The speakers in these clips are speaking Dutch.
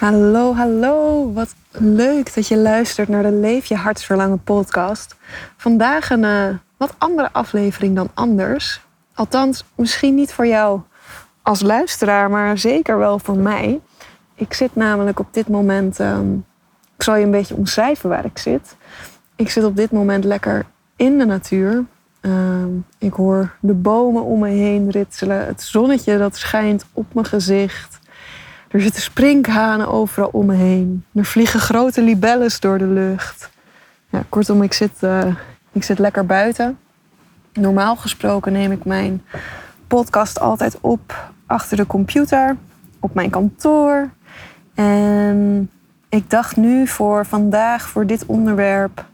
Hallo, hallo. Wat leuk dat je luistert naar de Leef je hartsverlangen podcast. Vandaag een uh, wat andere aflevering dan anders. Althans, misschien niet voor jou als luisteraar, maar zeker wel voor mij. Ik zit namelijk op dit moment. Um, ik zal je een beetje omschrijven waar ik zit. Ik zit op dit moment lekker in de natuur. Uh, ik hoor de bomen om me heen ritselen. Het zonnetje dat schijnt op mijn gezicht. Er zitten sprinkhanen overal om me heen. Er vliegen grote libelles door de lucht. Ja, kortom, ik zit, uh, ik zit lekker buiten. Normaal gesproken neem ik mijn podcast altijd op achter de computer, op mijn kantoor. En ik dacht nu voor vandaag, voor dit onderwerp,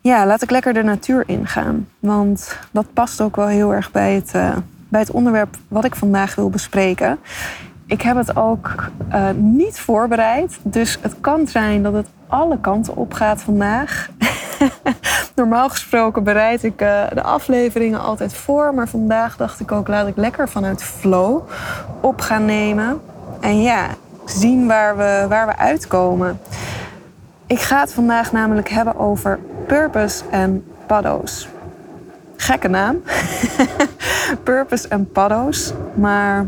ja, laat ik lekker de natuur ingaan. Want dat past ook wel heel erg bij het, uh, bij het onderwerp wat ik vandaag wil bespreken. Ik heb het ook uh, niet voorbereid. Dus het kan zijn dat het alle kanten op gaat vandaag. Normaal gesproken bereid ik uh, de afleveringen altijd voor. Maar vandaag dacht ik ook, laat ik lekker vanuit flow op gaan nemen. En ja, zien waar we, waar we uitkomen. Ik ga het vandaag namelijk hebben over purpose en paddo's. Gekke naam. purpose en paddo's. Maar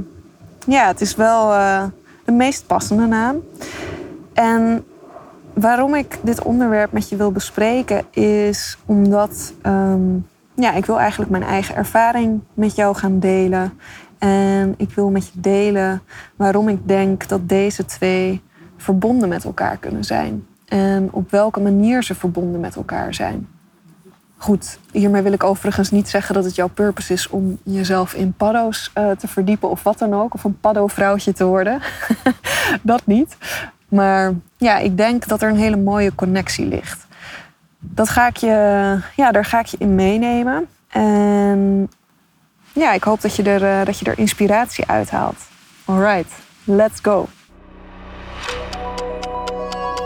ja, het is wel uh, de meest passende naam. En waarom ik dit onderwerp met je wil bespreken is omdat um, ja, ik wil eigenlijk mijn eigen ervaring met jou gaan delen. En ik wil met je delen waarom ik denk dat deze twee verbonden met elkaar kunnen zijn. En op welke manier ze verbonden met elkaar zijn. Goed, hiermee wil ik overigens niet zeggen dat het jouw purpose is om jezelf in paddo's uh, te verdiepen of wat dan ook. Of een paddo-vrouwtje te worden. dat niet. Maar ja, ik denk dat er een hele mooie connectie ligt. Dat ga ik je, ja, daar ga ik je in meenemen. En ja, ik hoop dat je er, uh, dat je er inspiratie uithaalt. Alright, let's go.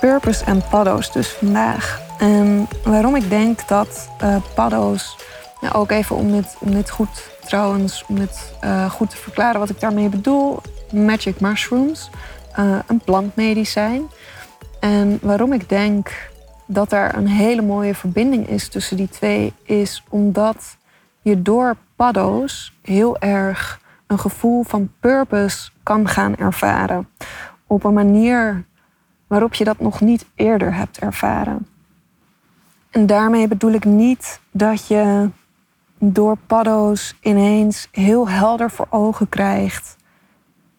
Purpose en paddo's dus vandaag. En waarom ik denk dat uh, paddo's, ja, ook even om dit, goed trouwens, om dit uh, goed te verklaren wat ik daarmee bedoel. Magic mushrooms, uh, een plantmedicijn. En waarom ik denk dat er een hele mooie verbinding is tussen die twee, is omdat je door paddo's heel erg een gevoel van purpose kan gaan ervaren. Op een manier waarop je dat nog niet eerder hebt ervaren. En daarmee bedoel ik niet dat je door paddo's ineens heel helder voor ogen krijgt.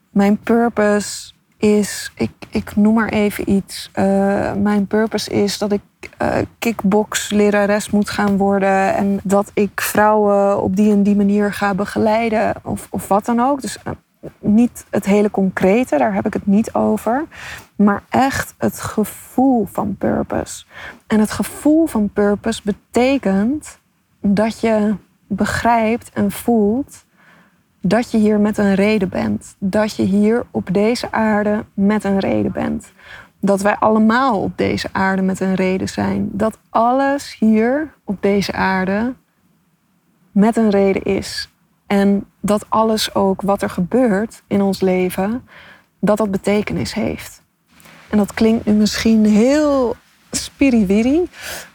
Mijn purpose is, ik, ik noem maar even iets. Uh, mijn purpose is dat ik uh, kickbox lerares moet gaan worden. En dat ik vrouwen op die en die manier ga begeleiden. Of, of wat dan ook. Dus uh, niet het hele concrete, daar heb ik het niet over. Maar echt het gevoel van purpose. En het gevoel van purpose betekent dat je begrijpt en voelt dat je hier met een reden bent. Dat je hier op deze aarde met een reden bent. Dat wij allemaal op deze aarde met een reden zijn. Dat alles hier op deze aarde met een reden is. En dat alles ook wat er gebeurt in ons leven, dat dat betekenis heeft. En dat klinkt nu misschien heel spiriwiri,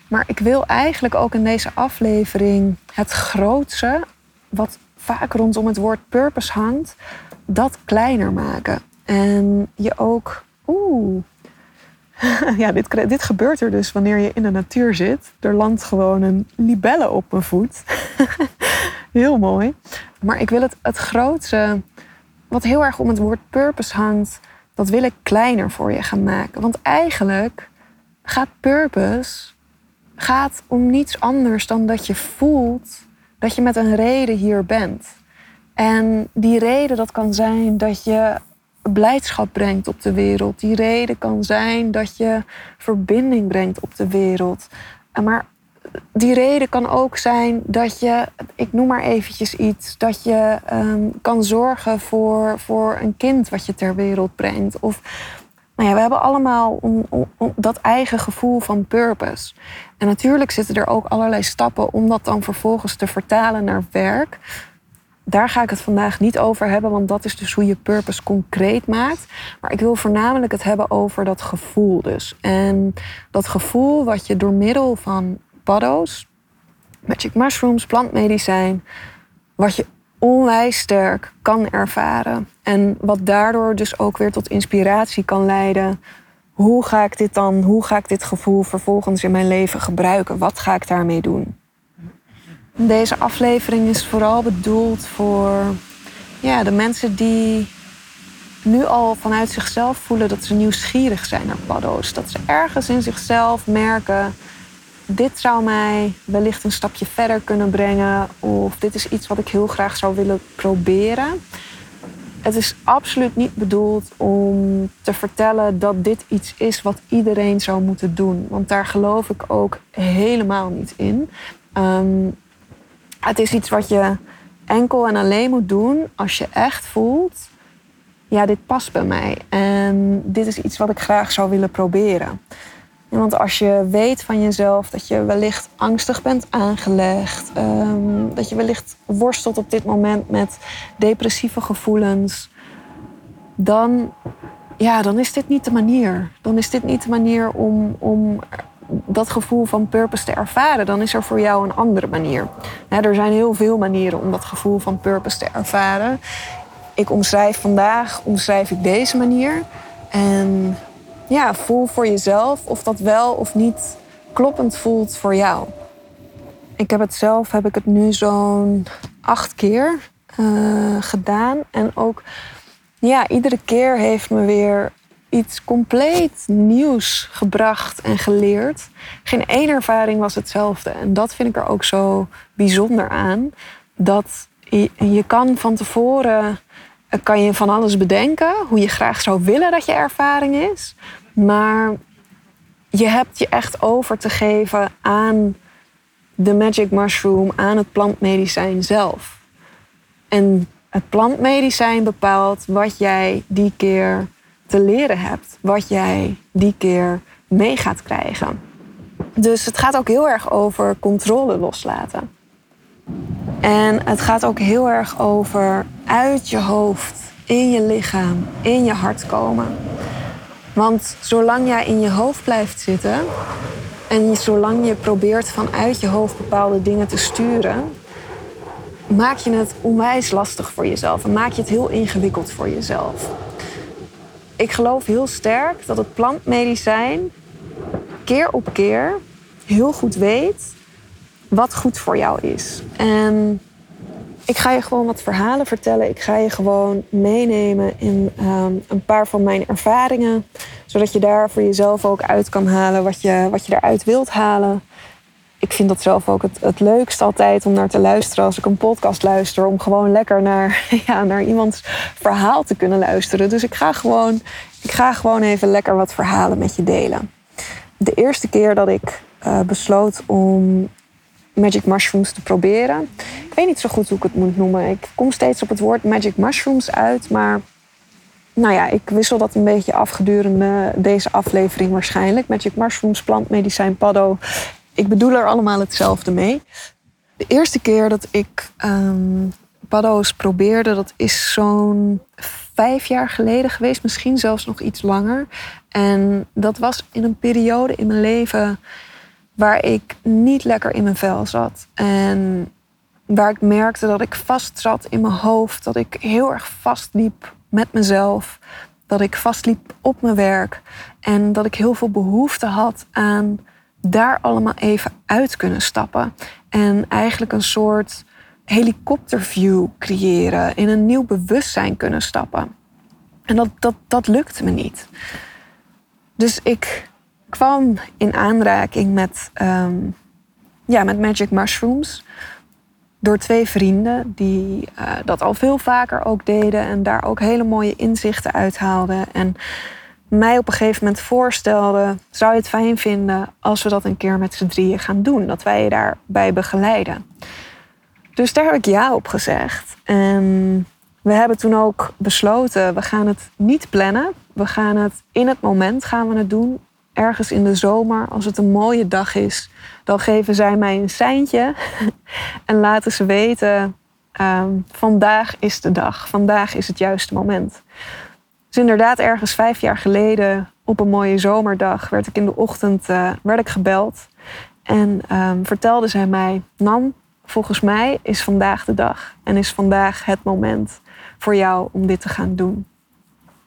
maar ik wil eigenlijk ook in deze aflevering het grootste, wat vaak rondom het woord purpose hangt, dat kleiner maken. En je ook, oeh, ja, dit, dit gebeurt er dus wanneer je in de natuur zit. Er landt gewoon een libelle op mijn voet. heel mooi. Maar ik wil het, het grootste, wat heel erg om het woord purpose hangt, dat wil ik kleiner voor je gaan maken. Want eigenlijk gaat purpose gaat om niets anders dan dat je voelt dat je met een reden hier bent. En die reden, dat kan zijn dat je blijdschap brengt op de wereld. Die reden kan zijn dat je verbinding brengt op de wereld. Maar die reden kan ook zijn dat je, ik noem maar eventjes iets, dat je ehm, kan zorgen voor, voor een kind wat je ter wereld brengt. Of nou ja, we hebben allemaal dat eigen gevoel van purpose. En natuurlijk zitten er ook allerlei stappen om dat dan vervolgens te vertalen naar werk. Daar ga ik het vandaag niet over hebben, want dat is dus hoe je purpose concreet maakt. Maar ik wil voornamelijk het hebben over dat gevoel dus. En dat gevoel wat je door middel van paddo's, magic mushrooms, plantmedicijn, wat je onwijs sterk kan ervaren. En wat daardoor dus ook weer tot inspiratie kan leiden. Hoe ga ik dit dan, hoe ga ik dit gevoel vervolgens in mijn leven gebruiken? Wat ga ik daarmee doen? Deze aflevering is vooral bedoeld voor ja, de mensen die nu al vanuit zichzelf voelen dat ze nieuwsgierig zijn naar paddo's. Dat ze ergens in zichzelf merken dit zou mij wellicht een stapje verder kunnen brengen. Of dit is iets wat ik heel graag zou willen proberen. Het is absoluut niet bedoeld om te vertellen dat dit iets is wat iedereen zou moeten doen. Want daar geloof ik ook helemaal niet in. Ehm, het is iets wat je enkel en alleen moet doen als je echt voelt: ja, dit past bij mij. En dit is iets wat ik graag zou willen proberen. Want als je weet van jezelf dat je wellicht angstig bent aangelegd, ehm, dat je wellicht worstelt op dit moment met depressieve gevoelens, dan, ja, dan is dit niet de manier. Dan is dit niet de manier om, om dat gevoel van purpose te ervaren. Dan is er voor jou een andere manier. er zijn heel veel manieren om dat gevoel van purpose te ervaren. Ik omschrijf vandaag omschrijf ik deze manier. En ja, voel voor jezelf of dat wel of niet kloppend voelt voor jou. Ik heb het zelf, heb ik het nu zo'n acht keer uh, gedaan. En ook, ja, iedere keer heeft me weer iets compleet nieuws gebracht en geleerd. Geen één ervaring was hetzelfde. En dat vind ik er ook zo bijzonder aan. Dat je kan van tevoren kan je van alles bedenken, hoe je graag zou willen dat je ervaring is. Maar je hebt je echt over te geven aan de magic mushroom, aan het plantmedicijn zelf. En het plantmedicijn bepaalt wat jij die keer te leren hebt, wat jij die keer mee gaat krijgen. Dus het gaat ook heel erg over controle loslaten. En het gaat ook heel erg over uit je hoofd, in je lichaam, in je hart komen. Want zolang jij in je hoofd blijft zitten en zolang je probeert vanuit je hoofd bepaalde dingen te sturen, maak je het onwijs lastig voor jezelf en maak je het heel ingewikkeld voor jezelf. Ik geloof heel sterk dat het plantmedicijn keer op keer heel goed weet wat goed voor jou is. En ik ga je gewoon wat verhalen vertellen. Ik ga je gewoon meenemen in ehm, een paar van mijn ervaringen. Zodat je daar voor jezelf ook uit kan halen wat je, wat je eruit wilt halen. Ik vind dat zelf ook het, het leukst altijd om naar te luisteren als ik een podcast luister. Om gewoon lekker naar, ja, naar iemands verhaal te kunnen luisteren. Dus ik ga, gewoon, ik ga gewoon even lekker wat verhalen met je delen. De eerste keer dat ik uh, besloot om magic mushrooms te proberen. Ik weet niet zo goed hoe ik het moet noemen. Ik kom steeds op het woord magic mushrooms uit, maar nou ja, ik wissel dat een beetje af gedurende deze aflevering waarschijnlijk. Magic mushrooms, plantmedicijn, paddo. Ik bedoel er allemaal hetzelfde mee. De eerste keer dat ik um, paddo's probeerde, dat is zo'n vijf jaar geleden geweest, misschien zelfs nog iets langer. En dat was in een periode in mijn leven waar ik niet lekker in mijn vel zat. En waar ik merkte dat ik vast zat in mijn hoofd, dat ik heel erg vastliep met mezelf, dat ik vastliep op mijn werk en dat ik heel veel behoefte had aan daar allemaal even uit kunnen stappen en eigenlijk een soort helikopterview creëren, in een nieuw bewustzijn kunnen stappen. En dat, dat, dat lukte me niet. Dus ik kwam in aanraking met, um, ja, met magic mushrooms. door twee vrienden die uh, dat al veel vaker ook deden en daar ook hele mooie inzichten uithaalden. En mij op een gegeven moment voorstelden: zou je het fijn vinden als we dat een keer met z'n drieën gaan doen? Dat wij je daarbij begeleiden. Dus daar heb ik ja op gezegd. En we hebben toen ook besloten: we gaan het niet plannen. We gaan het in het moment gaan we het doen. Ergens in de zomer, als het een mooie dag is, dan geven zij mij een seintje en laten ze weten: ehm, vandaag is de dag, vandaag is het juiste moment. Dus inderdaad, ergens vijf jaar geleden, op een mooie zomerdag, werd ik in de ochtend uh, werd ik gebeld. En um, vertelde zij mij: Nam, volgens mij is vandaag de dag en is vandaag het moment voor jou om dit te gaan doen.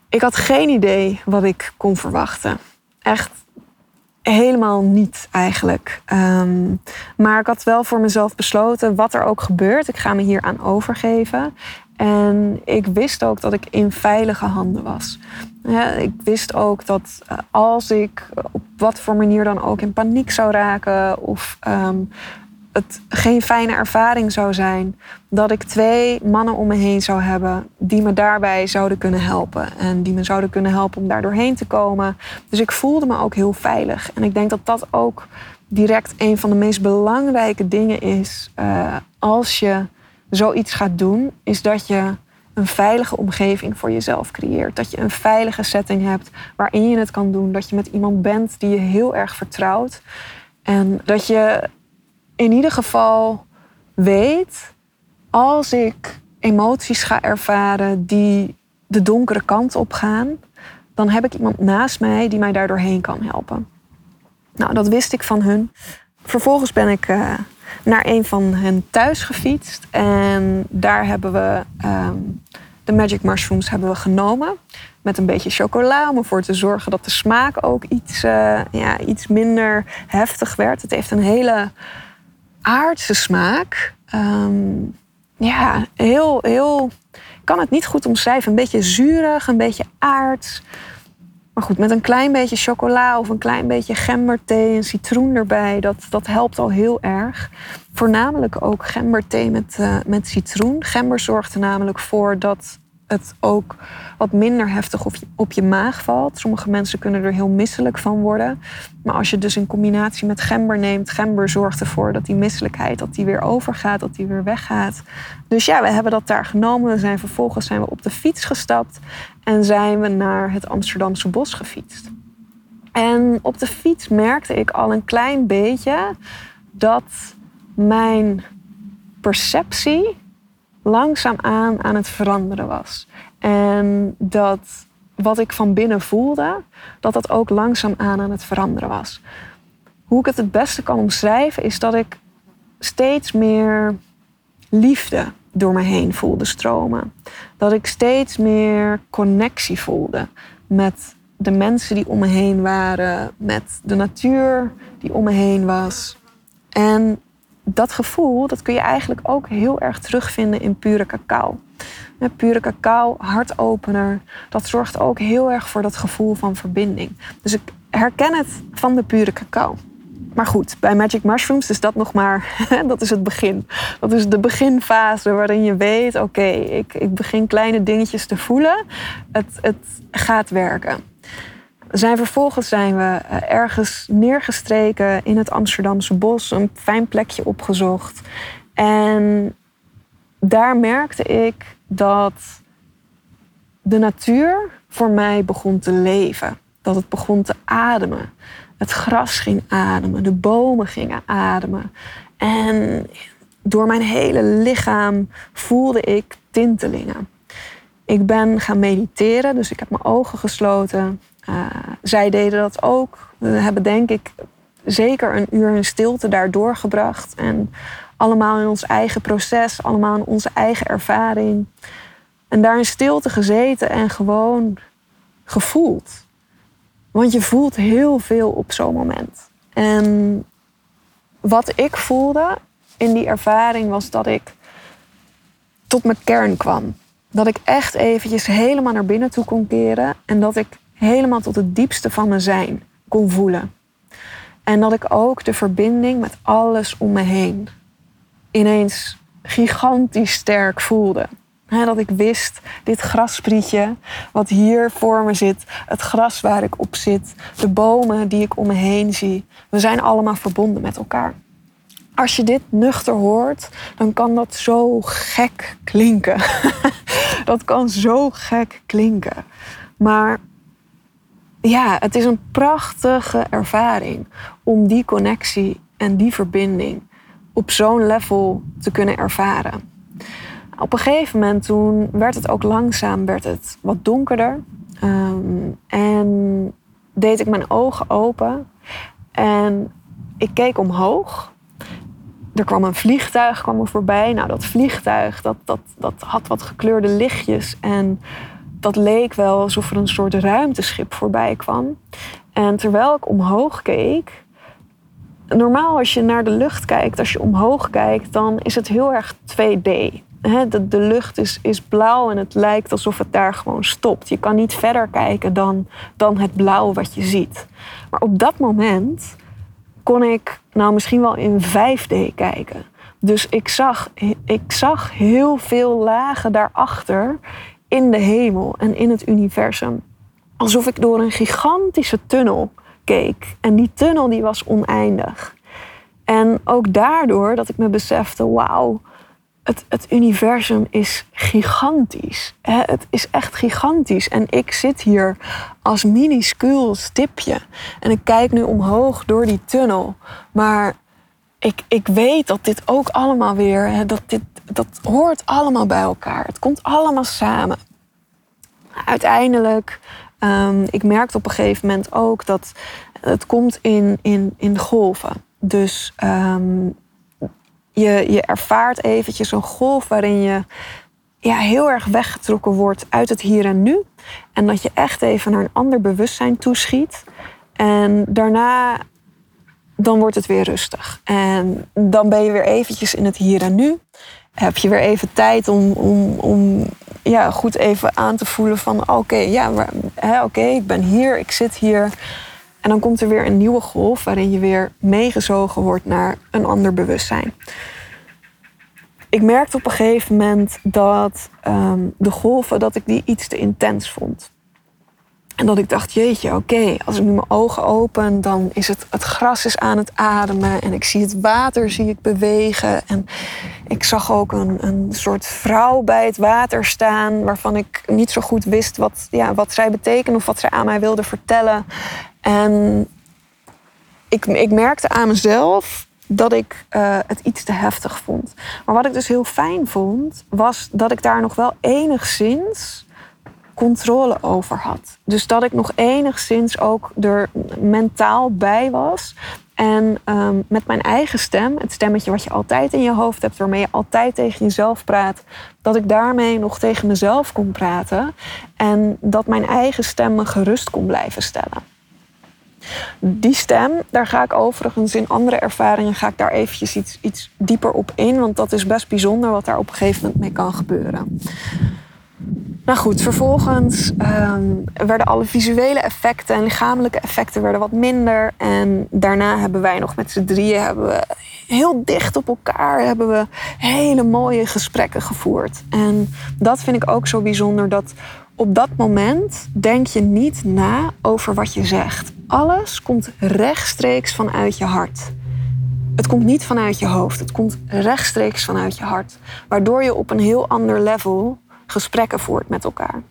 Ik had geen idee wat ik kon verwachten. Echt helemaal niet eigenlijk. Ehm, maar ik had wel voor mezelf besloten, wat er ook gebeurt, ik ga me hier aan overgeven. En ik wist ook dat ik in veilige handen was. Ja, ik wist ook dat eh, als ik op wat voor manier dan ook in paniek zou raken of ehm, het geen fijne ervaring zou zijn, dat ik twee mannen om me heen zou hebben die me daarbij zouden kunnen helpen. En die me zouden kunnen helpen om daar doorheen te komen. Dus ik voelde me ook heel veilig. En ik denk dat dat ook direct een van de meest belangrijke dingen is uh, als je zoiets gaat doen, is dat je een veilige omgeving voor jezelf creëert. Dat je een veilige setting hebt waarin je het kan doen. Dat je met iemand bent die je heel erg vertrouwt. En dat je in ieder geval weet, als ik emoties ga ervaren die de donkere kant op gaan, dan heb ik iemand naast mij die mij daar doorheen kan helpen. Nou, dat wist ik van hun. Vervolgens ben ik uh, naar een van hen thuis gefietst. En daar hebben we um, de Magic Mushrooms hebben we genomen. Met een beetje chocola om ervoor te zorgen dat de smaak ook iets, uh, ja, iets minder heftig werd. Het heeft een hele aardse smaak. Um, ja, heel, heel. Ik kan het niet goed omschrijven. Een beetje zuurig, een beetje aards. Maar goed, met een klein beetje chocola of een klein beetje gemberthee en citroen erbij, dat, dat helpt al heel erg. Voornamelijk ook gemberthee met, uh, met citroen. Gember zorgt er namelijk voor dat het ook wat minder heftig op je, op je maag valt. Sommige mensen kunnen er heel misselijk van worden. Maar als je dus in combinatie met gember neemt, gember zorgt ervoor dat die misselijkheid dat die weer overgaat, dat die weer weggaat. Dus ja, we hebben dat daar genomen. We zijn vervolgens zijn we op de fiets gestapt en zijn we naar het Amsterdamse bos gefietst. En op de fiets merkte ik al een klein beetje dat mijn perceptie langzaamaan aan het veranderen was. En dat wat ik van binnen voelde, dat dat ook langzaamaan aan het veranderen was. Hoe ik het het beste kan omschrijven, is dat ik steeds meer liefde door me heen voelde stromen. Dat ik steeds meer connectie voelde met de mensen die om me heen waren, met de natuur die om me heen was. En dat gevoel, dat kun je eigenlijk ook heel erg terugvinden in pure cacao. Pure cacao, hartopener, dat zorgt ook heel erg voor dat gevoel van verbinding. Dus ik herken het van de pure cacao. Maar goed, bij Magic Mushrooms is dat nog maar, dat is het begin. Dat is de beginfase waarin je weet, oké, ik, ik begin kleine dingetjes te voelen. Het, het gaat werken. Zijn vervolgens zijn we eh, ergens neergestreken in het Amsterdamse bos, een fijn plekje opgezocht. En daar merkte ik dat de natuur voor mij begon te leven. Dat het begon te ademen. Het gras ging ademen, de bomen gingen ademen. En door mijn hele lichaam voelde ik tintelingen. Ik ben gaan mediteren, dus ik heb mijn ogen gesloten. Uh, zij deden dat ook. We hebben denk ik zeker een uur in stilte daar doorgebracht. En allemaal in ons eigen proces, allemaal in onze eigen ervaring. En daar in stilte gezeten en gewoon gevoeld. Want je voelt heel veel op zo'n moment. En wat ik voelde in die ervaring was dat ik tot mijn kern kwam. Dat ik echt eventjes helemaal naar binnen toe kon keren. En dat ik helemaal tot het diepste van mijn zijn kon voelen. En dat ik ook de verbinding met alles om me heen ineens gigantisch sterk voelde. dat ik wist, dit grassprietje wat hier voor me zit, het gras waar ik op zit, de bomen die ik om me heen zie, we zijn allemaal verbonden met elkaar. Als je dit nuchter hoort, dan kan dat zo gek klinken. dat kan zo gek klinken. Maar ja, het is een prachtige ervaring om die connectie en die verbinding op zo'n level te kunnen ervaren. Op een gegeven moment toen werd het ook langzaam werd het wat donkerder. Ehm, en deed ik mijn ogen open. En ik keek omhoog. Er kwam een vliegtuig kwam er voorbij. Nou, dat vliegtuig dat, dat, dat had wat gekleurde lichtjes. En dat leek wel alsof er een soort ruimteschip voorbij kwam. En terwijl ik omhoog keek, normaal als je naar de lucht kijkt, als je omhoog kijkt, dan is het heel erg 2D. De, de lucht is, is blauw en het lijkt alsof het daar gewoon stopt. Je kan niet verder kijken dan, dan het blauw wat je ziet. Maar op dat moment kon ik nou misschien wel in 5D kijken. Dus ik zag, ik zag heel veel lagen daarachter in de hemel en in het universum. Alsof ik door een gigantische tunnel keek. En die tunnel die was oneindig. En ook daardoor dat ik me besefte, wauw, het, het universum is gigantisch. Het is echt gigantisch. En ik zit hier als minuscuul stipje. En ik kijk nu omhoog door die tunnel. Maar ik, ik weet dat dit ook allemaal weer, dat, dit, dat hoort allemaal bij elkaar. Het komt allemaal samen. Uiteindelijk, um, ik merkte op een gegeven moment ook dat het komt in, in, in golven. Dus um, je, je ervaart eventjes een golf waarin je ja, heel erg weggetrokken wordt uit het hier en nu. En dat je echt even naar een ander bewustzijn toeschiet. En daarna dan wordt het weer rustig. En dan ben je weer eventjes in het hier en nu. Heb je weer even tijd om, om, om ja, goed even aan te voelen van oké, ja, oké, ik ben hier, ik zit hier. En dan komt er weer een nieuwe golf waarin je weer meegezogen wordt naar een ander bewustzijn. Ik merkte op een gegeven moment dat ehm, de golven dat ik die iets te intens vond. En dat ik dacht, jeetje, oké, als ik nu mijn ogen open, dan is het, het gras is aan het ademen en ik zie het water zie ik bewegen. En ik zag ook een, een soort vrouw bij het water staan, waarvan ik niet zo goed wist wat, ja, wat zij betekende of wat zij aan mij wilde vertellen. En ik, ik merkte aan mezelf dat ik uh, het iets te heftig vond. Maar wat ik dus heel fijn vond, was dat ik daar nog wel enigszins controle over had. Dus dat ik nog enigszins ook er mentaal bij was. En um, met mijn eigen stem, het stemmetje wat je altijd in je hoofd hebt, waarmee je altijd tegen jezelf praat, dat ik daarmee nog tegen mezelf kon praten. En dat mijn eigen stem me gerust kon blijven stellen. Die stem, daar ga ik overigens in andere ervaringen ga ik daar eventjes iets, iets dieper op in. Want dat is best bijzonder wat daar op een gegeven moment mee kan gebeuren. Nou goed, vervolgens ehm, werden alle visuele effecten en lichamelijke effecten werden wat minder. En daarna hebben wij nog met z'n drieën hebben we heel dicht op elkaar hebben we hele mooie gesprekken gevoerd. En dat vind ik ook zo bijzonder dat op dat moment denk je niet na over wat je zegt. Alles komt rechtstreeks vanuit je hart. Het komt niet vanuit je hoofd, het komt rechtstreeks vanuit je hart. Waardoor je op een heel ander level gesprekken voert met elkaar.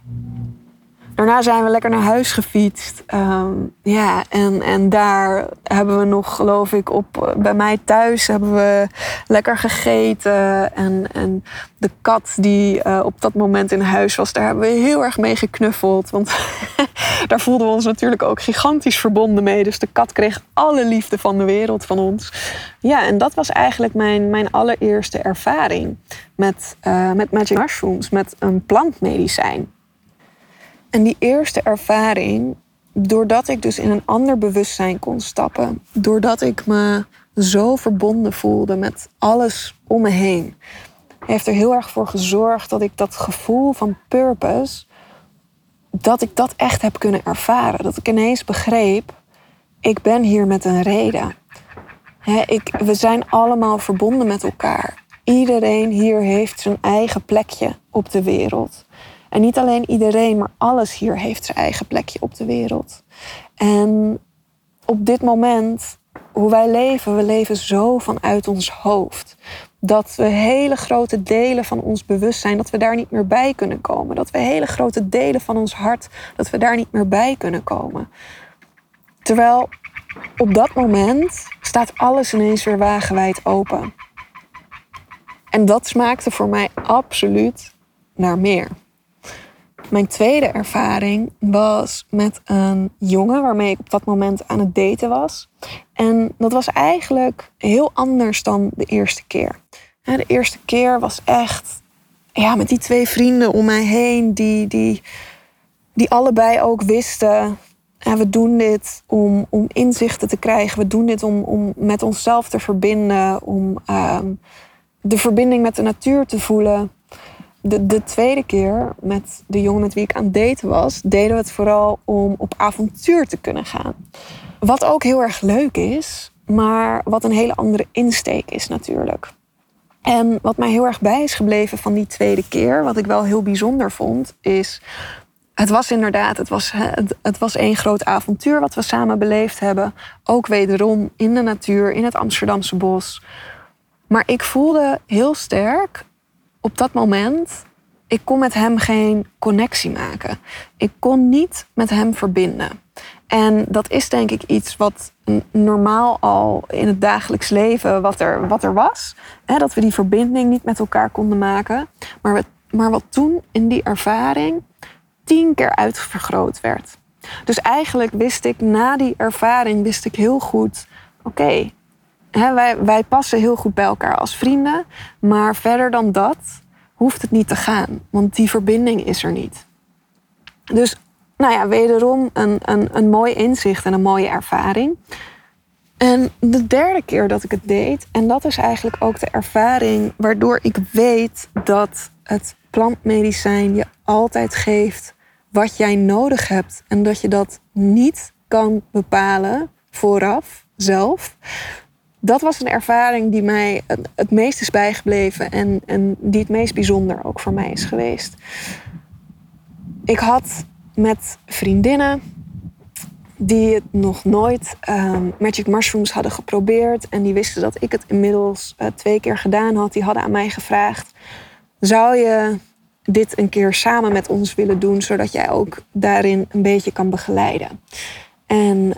Daarna zijn we lekker naar huis gefietst. Ehm, ja, en, en daar hebben we nog, geloof ik, op, eh, bij mij thuis hebben we lekker gegeten. En, en de kat die uh, op dat moment in huis was, daar hebben we heel erg mee geknuffeld. Want daar voelden we ons natuurlijk ook gigantisch verbonden mee. Dus de kat kreeg alle liefde van de wereld van ons. Ja, en dat was eigenlijk mijn, mijn allereerste ervaring met, uh, met Magic Mushrooms, met een plantmedicijn. En die eerste ervaring, doordat ik dus in een ander bewustzijn kon stappen, doordat ik me zo verbonden voelde met alles om me heen, heeft er heel erg voor gezorgd dat ik dat gevoel van purpose, dat ik dat echt heb kunnen ervaren. Dat ik ineens begreep, ik ben hier met een reden. ik, we zijn allemaal verbonden met elkaar Iedereen hier heeft zijn eigen plekje op de wereld. En niet alleen iedereen, maar alles hier heeft zijn eigen plekje op de wereld. En op dit moment, hoe wij leven, we leven zo vanuit ons hoofd. Dat we hele grote delen van ons bewustzijn, dat we daar niet meer bij kunnen komen. Dat we hele grote delen van ons hart, dat we daar niet meer bij kunnen komen. Terwijl op dat moment staat alles ineens weer wagenwijd open. En dat smaakte voor mij absoluut naar meer. Mijn tweede ervaring was met een jongen waarmee ik op dat moment aan het daten was. En dat was eigenlijk heel anders dan de eerste keer. De eerste keer was echt ja, met die twee vrienden om mij heen, die, die, die allebei ook wisten. We doen dit om, om inzichten te krijgen. We doen dit om, om met onszelf te verbinden. Om ehm, de verbinding met de natuur te voelen. De, de tweede keer met de jongen met wie ik aan het daten was, deden we het vooral om op avontuur te kunnen gaan. Wat ook heel erg leuk is, maar wat een hele andere insteek is natuurlijk. En wat mij heel erg bij is gebleven van die tweede keer, wat ik wel heel bijzonder vond, is. Het was inderdaad, het was, het, het was één groot avontuur wat we samen beleefd hebben. Ook wederom in de natuur, in het Amsterdamse bos. Maar ik voelde heel sterk op dat moment, ik kon met hem geen connectie maken. Ik kon niet met hem verbinden. En dat is denk ik iets wat normaal al in het dagelijks leven wat er, wat er was. Hè, dat we die verbinding niet met elkaar konden maken. Maar, maar wat toen in die ervaring tien keer uitvergroot werd. Dus eigenlijk wist ik na die ervaring wist ik heel goed... oké, wij, wij passen heel goed bij elkaar als vrienden. Maar verder dan dat hoeft het niet te gaan. Want die verbinding is er niet. Dus nou ja, wederom een, een, een mooi inzicht en een mooie ervaring. En de derde keer dat ik het deed, en dat is eigenlijk ook de ervaring waardoor ik weet dat het plantmedicijn je altijd geeft wat jij nodig hebt. En dat je dat niet kan bepalen vooraf zelf dat was een ervaring die mij het meest is bijgebleven en, en die het meest bijzonder ook voor mij is geweest. Ik had met vriendinnen die het nog nooit um, Magic Mushrooms hadden geprobeerd en die wisten dat ik het inmiddels uh, twee keer gedaan had. Die hadden aan mij gevraagd: zou je dit een keer samen met ons willen doen, zodat jij ook daarin een beetje kan begeleiden? En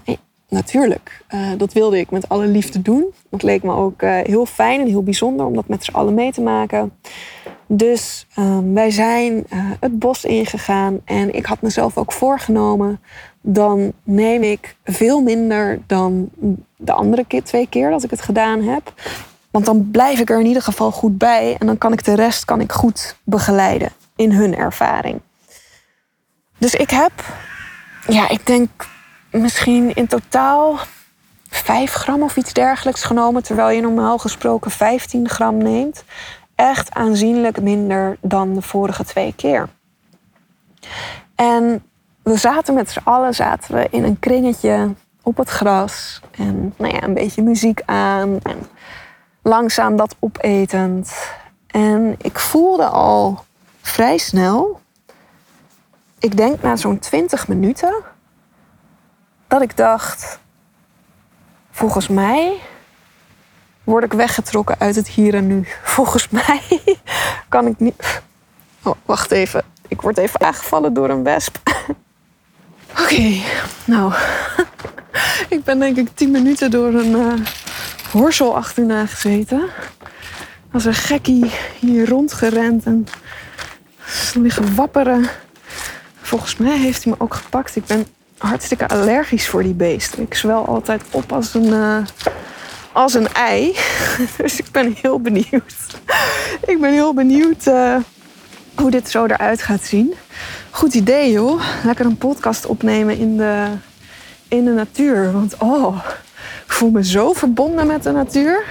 natuurlijk, uh, dat wilde ik met alle liefde doen. Het leek me ook uh, heel fijn en heel bijzonder om dat met z'n allen mee te maken. Dus um, wij zijn uh, het bos ingegaan en ik had mezelf ook voorgenomen. Dan neem ik veel minder dan de andere keer, twee keer dat ik het gedaan heb. Want dan blijf ik er in ieder geval goed bij en dan kan ik de rest kan ik goed begeleiden in hun ervaring. Dus ik heb, ja, ik denk misschien in totaal 5 gram of iets dergelijks genomen, terwijl je normaal gesproken 15 gram neemt. Echt aanzienlijk minder dan de vorige twee keer. En we zaten met z'n allen zaten we in een kringetje op het gras. En nou ja, een beetje muziek aan. En langzaam dat opetend. En ik voelde al vrij snel, ik denk na zo'n 20 minuten, dat ik dacht, volgens mij word ik weggetrokken uit het hier en nu. Volgens mij kan ik niet. Oh, wacht even. Ik word even aangevallen door een wesp. Oké, nou. ik ben denk ik tien minuten door een uh, horsel achterna gezeten. Als een gekkie hier rondgerend en liggen wapperen. Volgens mij heeft hij me ook gepakt. Ik ben hartstikke allergisch voor die beesten. Ik zwel altijd op als een, uh, als een ei. dus ik ben heel benieuwd. ik ben heel benieuwd uh, hoe dit zo eruit gaat zien. Goed idee, joh. Lekker een podcast opnemen in de, in de natuur. Want oh, ik voel me zo verbonden met de natuur.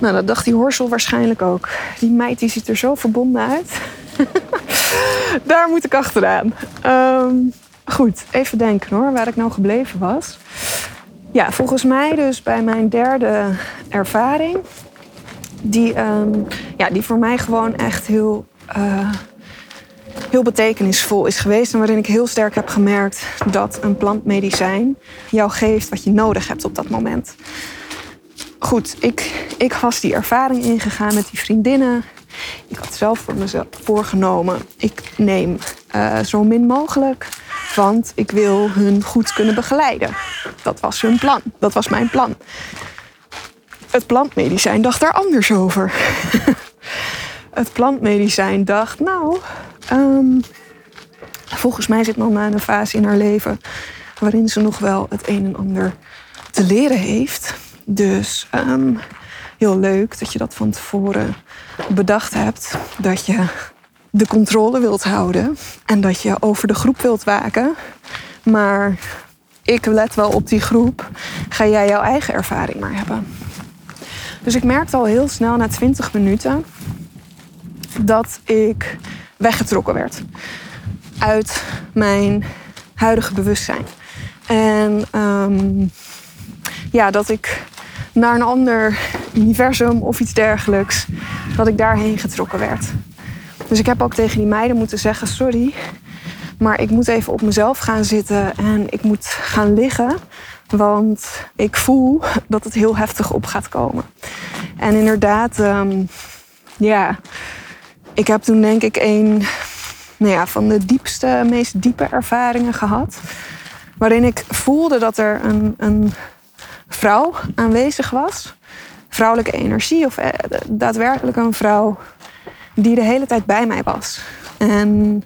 Nou, dat dacht die horsel waarschijnlijk ook. Die meid die ziet er zo verbonden uit. Daar moet ik achteraan. Um, Goed, even denken hoor, waar ik nou gebleven was. Ja, volgens mij dus bij mijn derde ervaring die, ehm, ja, die voor mij gewoon echt heel, eh, heel betekenisvol is geweest. En waarin ik heel sterk heb gemerkt dat een plantmedicijn jou geeft wat je nodig hebt op dat moment. Goed, ik, ik was die ervaring ingegaan met die vriendinnen. Ik had zelf voor mezelf voorgenomen, ik neem uh, zo min mogelijk, want ik wil hun goed kunnen begeleiden. Dat was hun plan, dat was mijn plan. Het plantmedicijn dacht daar anders over. het plantmedicijn dacht, nou, um, volgens mij zit mama in een fase in haar leven waarin ze nog wel het een en ander te leren heeft. Dus um, heel leuk dat je dat van tevoren bedacht hebt. Dat je de controle wilt houden en dat je over de groep wilt waken. Maar ik let wel op die groep. Ga jij jouw eigen ervaring maar hebben. Dus ik merkte al heel snel na 20 minuten dat ik weggetrokken werd uit mijn huidige bewustzijn. En um, ja, dat ik naar een ander universum of iets dergelijks, dat ik daarheen getrokken werd. Dus ik heb ook tegen die meiden moeten zeggen: sorry, maar ik moet even op mezelf gaan zitten en ik moet gaan liggen. Want ik voel dat het heel heftig op gaat komen. En inderdaad, um, ja, ik heb toen denk ik een nou ja, van de diepste, meest diepe ervaringen gehad. Waarin ik voelde dat er een, een vrouw aanwezig was. Vrouwelijke energie of eh, daadwerkelijk een vrouw die de hele tijd bij mij was. En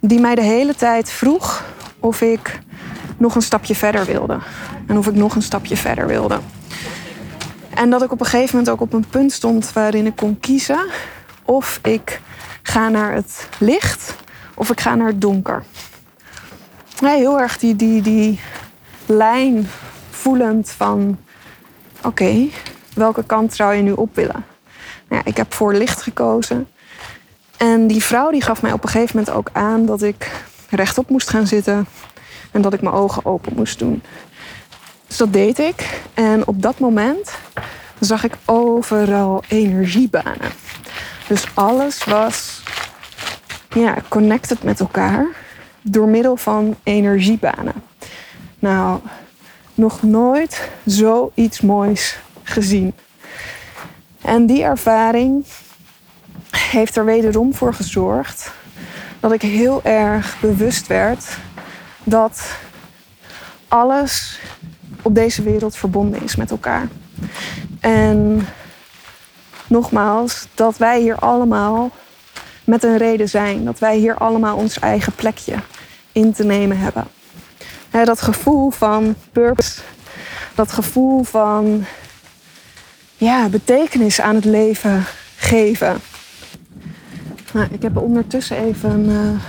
die mij de hele tijd vroeg of ik nog een stapje verder wilde. En of ik nog een stapje verder wilde. En dat ik op een gegeven moment ook op een punt stond waarin ik kon kiezen of ik ga naar het licht of ik ga naar het donker. Heel erg die, die, die lijn voelend van oké, welke kant zou je nu op willen? Ja, ik heb voor licht gekozen. En die vrouw die gaf mij op een gegeven moment ook aan dat ik rechtop moest gaan zitten en dat ik mijn ogen open moest doen. Dus dat deed ik. En op dat moment zag ik overal energiebanen. Dus alles was ja, connected met elkaar door middel van energiebanen. Nou, nog nooit zoiets moois gezien. En die ervaring heeft er wederom voor gezorgd dat ik heel erg bewust werd dat alles op deze wereld verbonden is met elkaar. En nogmaals, dat wij hier allemaal met een reden zijn. Dat wij hier allemaal ons eigen plekje in te nemen hebben. dat gevoel van purpose, dat gevoel van ja, betekenis aan het leven geven. Nou, ik heb ondertussen even een, uh,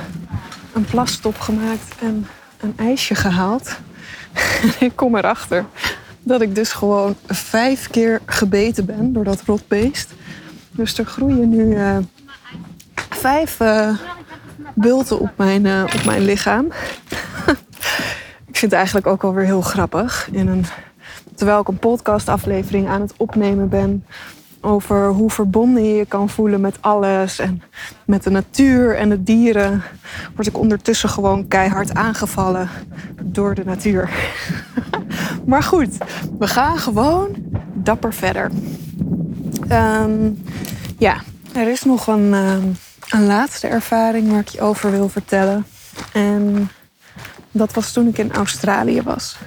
een plasstop gemaakt en een ijsje gehaald. ik kom erachter dat ik dus gewoon vijf keer gebeten ben door dat rotbeest. Dus er groeien nu uh, vijf uh, bulten op mijn, op mijn lichaam. ik vind het eigenlijk ook alweer heel grappig. In een, terwijl ik een podcastaflevering aan het opnemen ben over hoe verbonden je je kan voelen met alles en met de natuur en de dieren, word ik ondertussen gewoon keihard aangevallen door de natuur. maar goed, we gaan gewoon dapper verder. Um, ja, er is nog een, um, een laatste ervaring waar ik je over wil vertellen. En dat was toen ik in Australië was.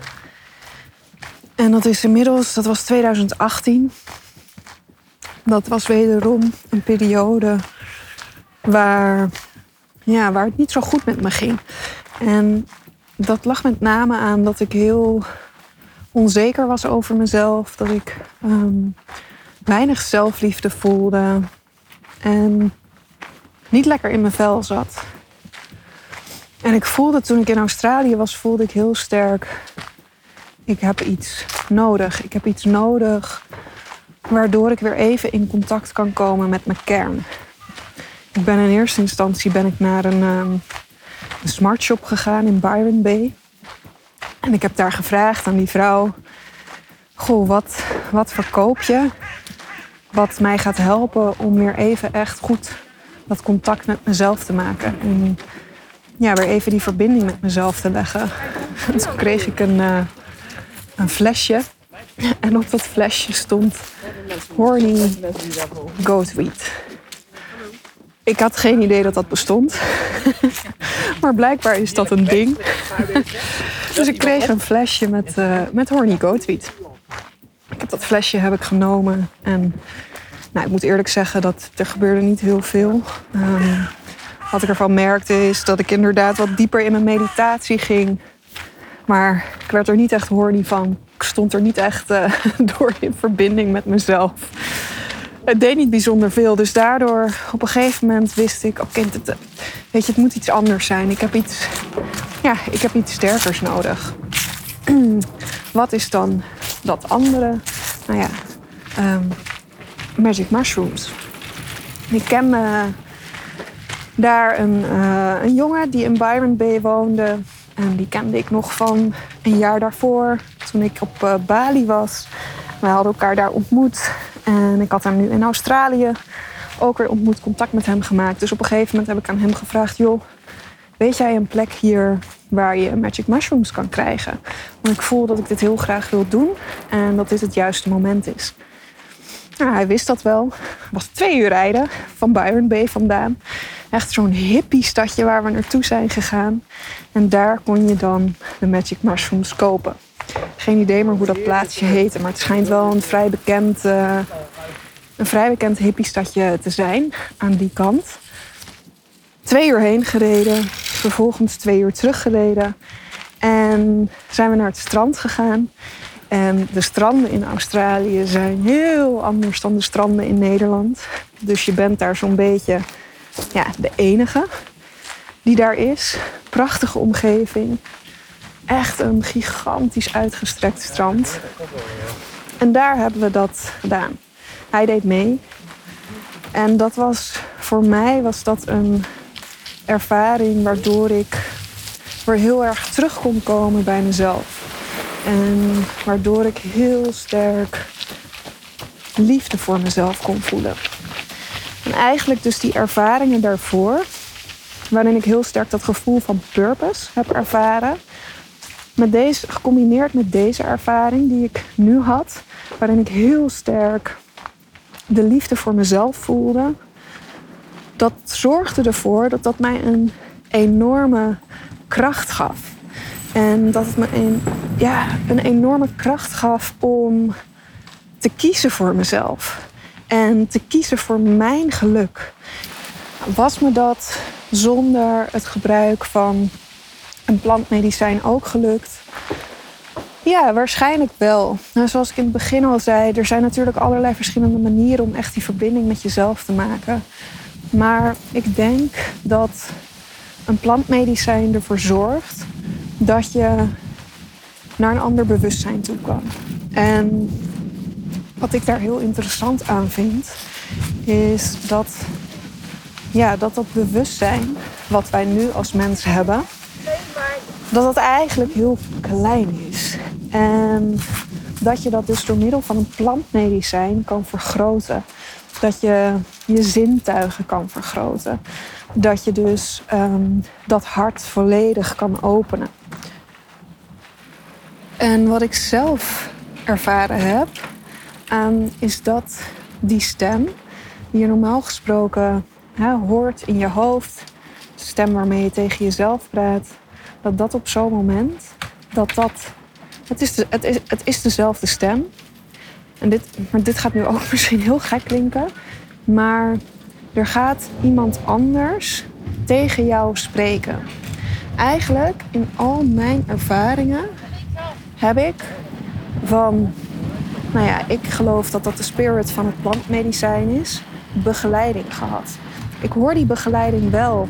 En dat is inmiddels, dat was 2018. Dat was wederom een periode waar, ja, waar het niet zo goed met me ging. En dat lag met name aan dat ik heel onzeker was over mezelf. Dat ik um, weinig zelfliefde voelde. En niet lekker in mijn vel zat. En ik voelde toen ik in Australië was, voelde ik heel sterk. Ik heb iets nodig. Ik heb iets nodig waardoor ik weer even in contact kan komen met mijn kern. Ik ben in eerste instantie ben ik naar een, um, een smart shop gegaan in Byron Bay. En ik heb daar gevraagd aan die vrouw: Goh, wat, wat verkoop je wat mij gaat helpen om weer even echt goed dat contact met mezelf te maken. En ja, weer even die verbinding met mezelf te leggen. En toen kreeg ik een, uh, een flesje. En op dat flesje stond Horny Goatweed. Ik had geen idee dat dat bestond. maar blijkbaar is dat een ding. dus ik kreeg een flesje met, uh, met Horny Goatweed. Ik dat flesje heb ik genomen en nou, ik moet eerlijk zeggen dat er gebeurde niet heel veel. Um, wat ik ervan merkte is dat ik inderdaad wat dieper in mijn meditatie ging. Maar ik werd er niet echt horny van. Ik stond er niet echt uh, door in verbinding met mezelf. Het deed niet bijzonder veel. Dus daardoor op een gegeven moment wist ik... oké, okay, weet je, het moet iets anders zijn. Ik heb iets, ja, ik heb iets sterkers nodig. Wat is dan dat andere? Nou ja, um, magic mushrooms. Ik ken uh, daar een, een jongen die in Byron Bay woonde. En die kende ik nog van een jaar daarvoor, toen ik op uh, Bali was. We hadden elkaar daar ontmoet. En ik had hem nu in Australië ook weer ontmoet, contact met hem gemaakt. Dus op een gegeven moment heb ik aan hem gevraagd: joh, weet jij een plek hier waar je magic mushrooms kan krijgen? Want ik voel dat ik dit heel graag wil doen en dat dit het juiste moment is. Nou, hij wist dat wel. Het was twee uur rijden van Byron Bay vandaan. Echt zo'n hippie stadje waar we naartoe zijn gegaan. En daar kon je dan de magic mushrooms kopen. Geen idee meer hoe dat plaatsje heette, maar het schijnt wel een vrij bekend, uh, een vrij bekend stadje te zijn aan die kant. Twee uur heen gereden, vervolgens twee uur teruggereden. En zijn we naar het strand gegaan. En de stranden in Australië zijn heel anders dan de stranden in Nederland. Dus je bent daar zo'n beetje ja, de enige die daar is. Prachtige omgeving. Echt een gigantisch uitgestrekt strand. En daar hebben we dat gedaan. Hij deed mee. En dat was voor mij was dat een ervaring waardoor ik weer heel erg terug kon komen bij mezelf. En waardoor ik heel sterk liefde voor mezelf kon voelen. En eigenlijk dus die ervaringen daarvoor, waarin ik heel sterk dat gevoel van purpose heb ervaren, met deze, gecombineerd met deze ervaring die ik nu had, waarin ik heel sterk de liefde voor mezelf voelde, dat zorgde ervoor dat dat mij een enorme kracht gaf. En dat het me een, ja, een enorme kracht gaf om te kiezen voor mezelf. En te kiezen voor mijn geluk. Was me dat zonder het gebruik van een plantmedicijn ook gelukt? Ja, waarschijnlijk wel. Nou, zoals ik in het begin al zei, er zijn natuurlijk allerlei verschillende manieren om echt die verbinding met jezelf te maken. Maar ik denk dat een plantmedicijn ervoor zorgt dat je naar een ander bewustzijn toe kan. En wat ik daar heel interessant aan vind, is dat ja, dat, dat bewustzijn wat wij nu als mens hebben, dat dat eigenlijk heel klein is. En dat je dat dus door middel van een plantmedicijn kan vergroten. Dat je je zintuigen kan vergroten. Dat je dus ehm, dat hart volledig kan openen. En wat ik zelf ervaren heb, um, is dat die stem, die je normaal gesproken hè, hoort in je hoofd, de stem waarmee je tegen jezelf praat, dat dat op zo'n moment, dat dat, het is, het, is, het is dezelfde stem. En dit, maar dit gaat nu ook misschien heel gek klinken, maar er gaat iemand anders tegen jou spreken. Eigenlijk in al mijn ervaringen heb ik van, nou ja, ik geloof dat dat de spirit van het plantmedicijn is, begeleiding gehad. Ik hoor die begeleiding wel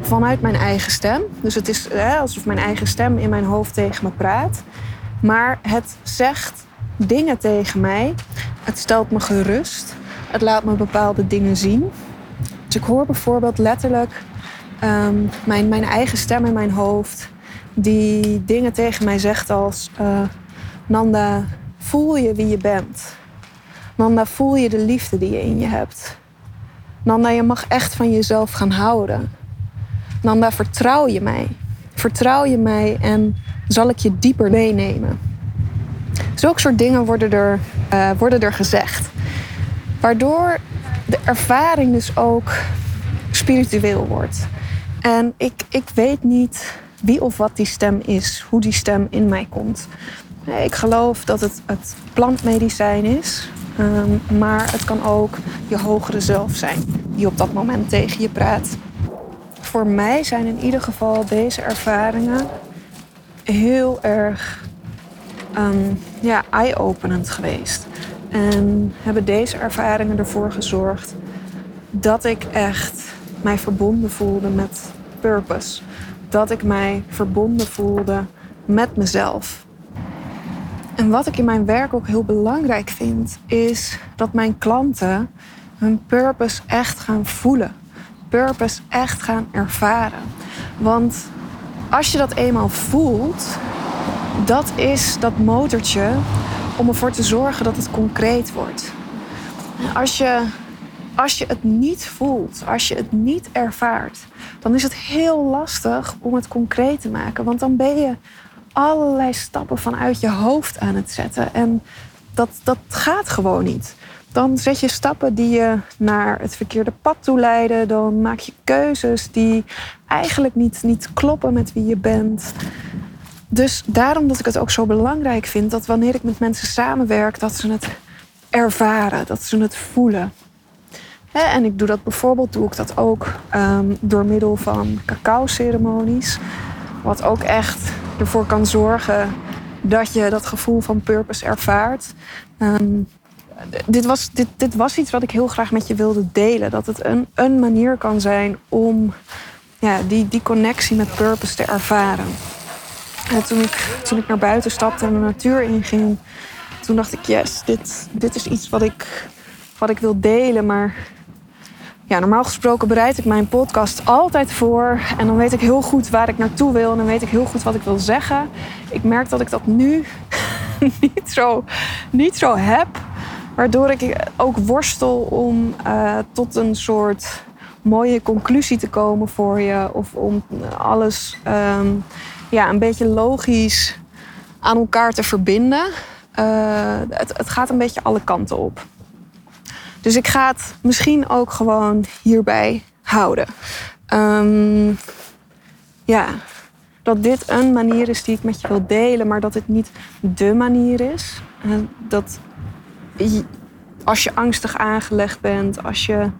vanuit mijn eigen stem. Dus het is hè, alsof mijn eigen stem in mijn hoofd tegen me praat. Maar het zegt dingen tegen mij. Het stelt me gerust. Het laat me bepaalde dingen zien. Dus ik hoor bijvoorbeeld letterlijk ehm, mijn, mijn eigen stem in mijn hoofd die dingen tegen mij zegt als: uh, Nanda, voel je wie je bent? Nanda, voel je de liefde die je in je hebt. Nanda, je mag echt van jezelf gaan houden. Nanda, vertrouw je mij. Vertrouw je mij en zal ik je dieper meenemen. Zulke soort dingen worden er, uh, worden er gezegd. Waardoor de ervaring dus ook spiritueel wordt. En ik, ik weet niet wie of wat die stem is, hoe die stem in mij komt. Ik geloof dat het, het plantmedicijn is, um, maar het kan ook je hogere zelf zijn die op dat moment tegen je praat. Voor mij zijn in ieder geval deze ervaringen heel erg um, ja, eye-openend geweest. En hebben deze ervaringen ervoor gezorgd dat ik echt mij verbonden voelde met purpose. Dat ik mij verbonden voelde met mezelf. En wat ik in mijn werk ook heel belangrijk vind, is dat mijn klanten hun purpose echt gaan voelen. Purpose echt gaan ervaren. Want als je dat eenmaal voelt, dat is dat motortje om ervoor te zorgen dat het concreet wordt. Als je, als je het niet voelt, als je het niet ervaart, dan is het heel lastig om het concreet te maken. Want dan ben je allerlei stappen vanuit je hoofd aan het zetten. En dat, dat gaat gewoon niet. Dan zet je stappen die je naar het verkeerde pad toe leiden. Dan maak je keuzes die eigenlijk niet, niet kloppen met wie je bent. Dus daarom dat ik het ook zo belangrijk vind dat wanneer ik met mensen samenwerk, dat ze het ervaren, dat ze het voelen. En ik doe dat bijvoorbeeld doe ik dat ook um, door middel van cacao-ceremonies. Wat ook echt ervoor kan zorgen dat je dat gevoel van purpose ervaart. Um, dit, was, dit, dit was iets wat ik heel graag met je wilde delen. Dat het een, een manier kan zijn om ja, die, die connectie met purpose te ervaren. En toen ik, toen ik naar buiten stapte en de natuur inging, toen dacht ik, yes, dit, dit is iets wat ik, wat ik wil delen. Maar ja, normaal gesproken bereid ik mijn podcast altijd voor. En dan weet ik heel goed waar ik naartoe wil. En dan weet ik heel goed wat ik wil zeggen. Ik merk dat ik dat nu niet, zo, niet zo heb. Waardoor ik ook worstel om uh, tot een soort mooie conclusie te komen voor je. Of om alles um, ja, een beetje logisch aan elkaar te verbinden. Uh, het, het gaat een beetje alle kanten op. Dus ik ga het misschien ook gewoon hierbij houden. Um, ja, dat dit een manier is die ik met je wil delen, maar dat dit niet de manier is. En dat als je angstig aangelegd bent, als je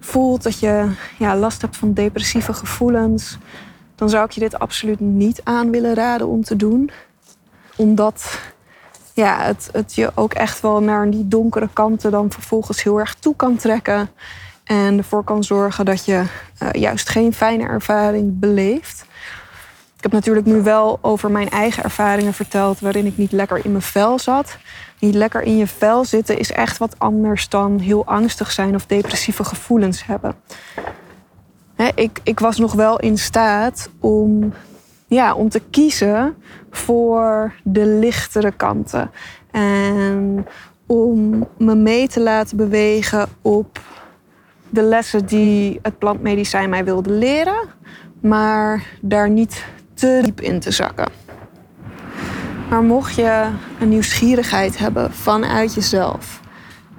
voelt dat je ja, last hebt van depressieve gevoelens, dan zou ik je dit absoluut niet aan willen raden om te doen. Omdat ja, het, het je ook echt wel naar die donkere kanten dan vervolgens heel erg toe kan trekken. En ervoor kan zorgen dat je uh, juist geen fijne ervaring beleeft. Ik heb natuurlijk nu wel over mijn eigen ervaringen verteld waarin ik niet lekker in mijn vel zat. Niet lekker in je vel zitten is echt wat anders dan heel angstig zijn of depressieve gevoelens hebben. ik, ik was nog wel in staat om, ja, om te kiezen voor de lichtere kanten. En om me mee te laten bewegen op de lessen die het plantmedicijn mij wilde leren, maar daar niet te diep in te zakken. Maar mocht je een nieuwsgierigheid hebben vanuit jezelf,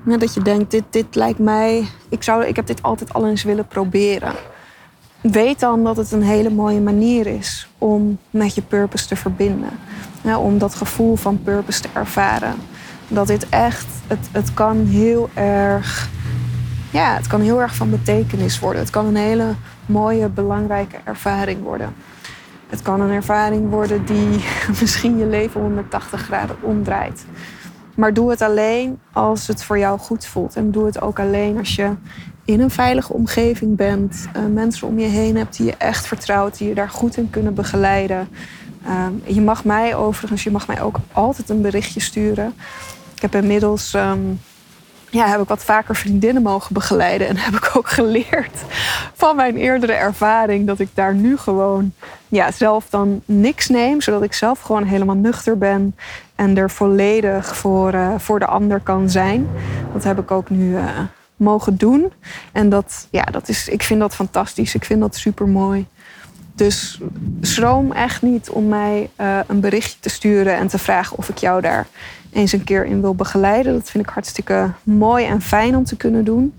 dat je denkt, dit, dit lijkt mij, ik, zou, ik heb dit altijd al eens willen proberen. Weet dan dat het een hele mooie manier is om met je purpose te verbinden. om dat gevoel van purpose te ervaren. Dat dit echt, het, het kan heel erg, ja, het kan heel erg van betekenis worden. Het kan een hele mooie, belangrijke ervaring worden. Het kan een ervaring worden die misschien je leven 180 graden omdraait. Maar doe het alleen als het voor jou goed voelt. En doe het ook alleen als je in een veilige omgeving bent. Uh, mensen om je heen hebt die je echt vertrouwt, die je daar goed in kunnen begeleiden. Uh, je mag mij overigens, je mag mij ook altijd een berichtje sturen. Ik heb inmiddels um, ja, heb ik wat vaker vriendinnen mogen begeleiden. En heb ik ook geleerd van mijn eerdere ervaring dat ik daar nu gewoon ja, zelf dan niks neem. Zodat ik zelf gewoon helemaal nuchter ben en er volledig voor, uh, voor de ander kan zijn. Dat heb ik ook nu uh, mogen doen. En dat, ja, dat is, ik vind dat fantastisch. Ik vind dat super mooi. Dus schroom echt niet om mij uh, een berichtje te sturen en te vragen of ik jou daar eens een keer in wil begeleiden. Dat vind ik hartstikke mooi en fijn om te kunnen doen.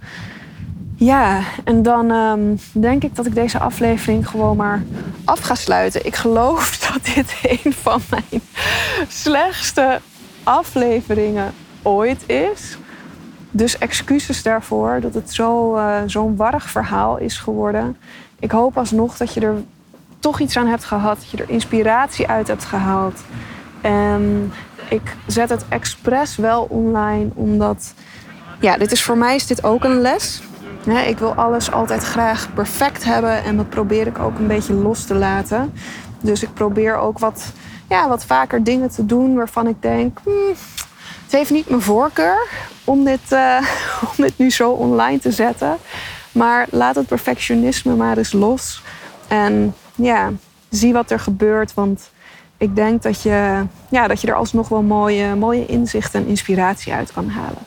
Ja, en dan um, denk ik dat ik deze aflevering gewoon maar af ga sluiten. Ik geloof dat dit een van mijn slechtste afleveringen ooit is. Dus excuses daarvoor dat het uh, zo'n warrig verhaal is geworden. Ik hoop alsnog dat je er toch iets aan hebt gehad, dat je er inspiratie uit hebt gehaald. En ik zet het expres wel online, omdat ja, dit is voor mij is dit ook een les. ik wil alles altijd graag perfect hebben en dat probeer ik ook een beetje los te laten. Dus ik probeer ook wat, ja, wat vaker dingen te doen waarvan ik denk, hmm, het niet mijn voorkeur om dit, uh, om dit nu zo online te zetten. Maar laat het perfectionisme maar eens los. En ja, zie wat er gebeurt. Want ik denk dat je, ja, dat je er alsnog wel mooie, mooie inzichten en inspiratie uit kan halen.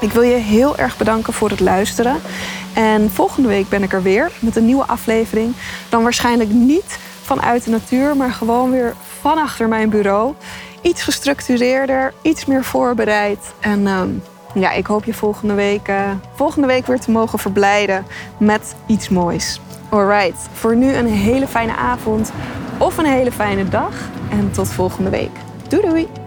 Ik wil je heel erg bedanken voor het luisteren. En volgende week ben ik er weer met een nieuwe aflevering. Dan waarschijnlijk niet vanuit de natuur, maar gewoon weer van achter mijn bureau. Iets gestructureerder, iets meer voorbereid. En uh, ja, ik hoop je volgende week, uh, volgende week weer te mogen verblijden met iets moois. Alright, voor nu een hele fijne avond of een hele fijne dag. En tot volgende week. Doei doei!